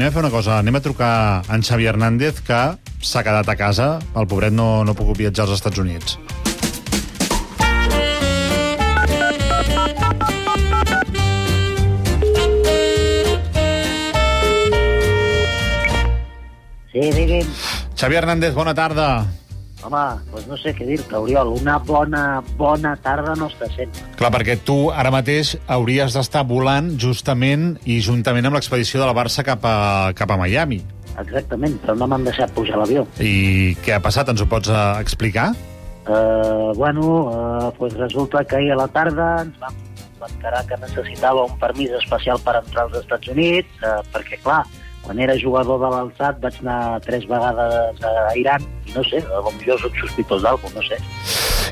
anem a fer una cosa. Anem a trucar a en Xavi Hernández, que s'ha quedat a casa. El pobret no, no ha pogut viatjar als Estats Units. Sí, digui'm. Xavi Hernández, bona tarda. Home, doncs no sé què dir-te, Oriol. Una bona, bona tarda no està sent. Clar, perquè tu ara mateix hauries d'estar volant justament i juntament amb l'expedició de la Barça cap a, cap a Miami. Exactament, però no m'han deixat pujar l'avió. I què ha passat? Ens ho pots uh, explicar? Uh, bueno, uh, pues resulta que ahir a la tarda ens vam enterar que necessitava un permís especial per entrar als Estats Units, uh, perquè, clar, quan era jugador de l'alçat vaig anar tres vegades a Iran i no sé, potser soc sospitós d'alguna no sé.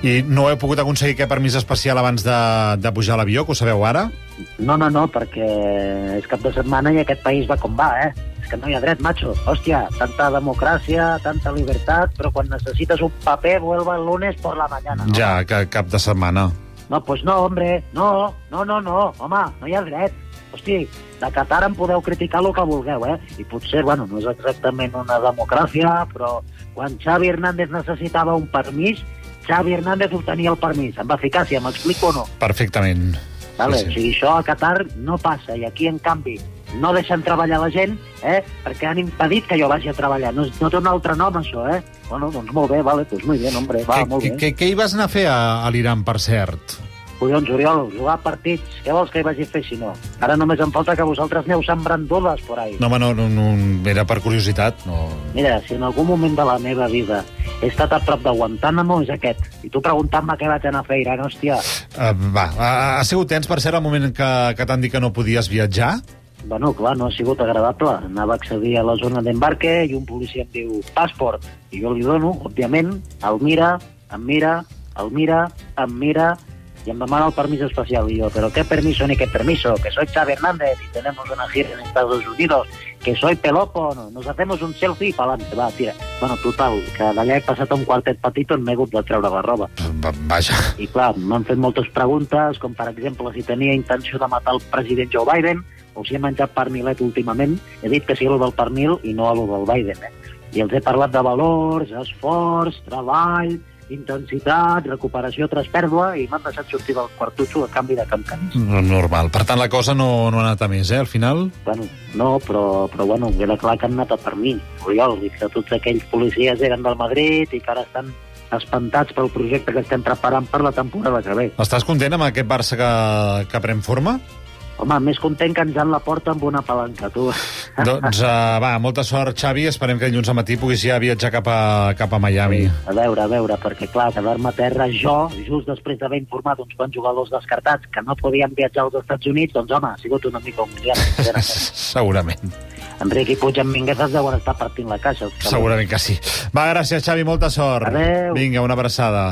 I no heu pogut aconseguir aquest permís especial abans de, de pujar a l'avió, que ho sabeu ara? No, no, no, perquè és cap de setmana i aquest país va com va, eh? És que no hi ha dret, macho. Hòstia, tanta democràcia, tanta libertat, però quan necessites un paper, vuelva el lunes por la mañana. No? Ja, que cap de setmana. No, pues no, hombre, no, no, no, no, home, no hi ha dret. Hosti, de Qatar em podeu criticar el que vulgueu, eh? I potser, bueno, no és exactament una democràcia, però quan Xavi Hernández necessitava un permís, Xavi Hernández obtenia el permís, amb eficàcia, m'explico o no? Perfectament. Vale? Sí, sí. O sigui, això a Qatar no passa, i aquí, en canvi, no deixen treballar la gent, eh? perquè han impedit que jo vagi a treballar. No, no té un altre nom, això, eh? Bueno, doncs molt bé, vale, doncs muy bien, hombre, va, Què, molt bé. què hi vas anar a fer a, a l'Iran, per cert? Collons, Oriol, jugar a partits, què vols que hi vagi a fer si no? Ara només em falta que vosaltres aneu sembrant dudes por ahí. No, home, no, no, no, era per curiositat. No. Mira, si en algun moment de la meva vida he estat a prop de Guantánamo, és aquest. I tu preguntant-me què vaig anar a fer Iran, hòstia, Uh, va, ha, ha sigut tens, per cert, el moment que, que t'han dit que no podies viatjar? Bueno, clar, no ha sigut agradable. Anava a accedir a la zona d'embarque i un policia em diu passport. I jo li dono, òbviament, el mira, em mira, el mira, em mira, y em demana el permiso especial. Y yo, ¿pero qué permiso ni qué permiso? Que soy Xavi Hernández y tenemos una gira en Estados Unidos. Que soy pelófono. Nos hacemos un selfie y pa'lante. Va, tira. Bueno, total, que d'allà he passat un quartet petit on m'he hagut de treure la roba. Va, vaja. I clar, m'han fet moltes preguntes, com per exemple si tenia intenció de matar el president Joe Biden o si he menjat pernilet últimament. He dit que sí a lo del pernil i no a lo del Biden. Eh? I els he parlat de valors, esforç, treball, intensitat, recuperació tras pèrdua i m'han deixat sortir del quartutxo a canvi de camcanis. No, normal. Per tant, la cosa no, no ha anat a més, eh, al final? Bueno, no, però, però bueno, queda clar que han anat a per mi, Oriol, i que tots aquells policies eren del Madrid i que ara estan espantats pel projecte que estem preparant per la temporada que ve. Estàs content amb aquest Barça que, que pren forma? Home, més content que ens han la porta amb una palanca, tu. doncs, uh, va, molta sort, Xavi. Esperem que dilluns al matí puguis ja viatjar cap a, cap a Miami. A veure, a veure, perquè clar, quedar-me a terra jo, just després d'haver informat uns quants jugadors descartats que no podien viatjar als Estats Units, doncs home, ha sigut una mica humiliant. Segurament. Enric i Puig amb Minguetes deuen estar partint la caixa. Segurament que sí. Va, gràcies, Xavi, molta sort. Adéu. Vinga, una abraçada.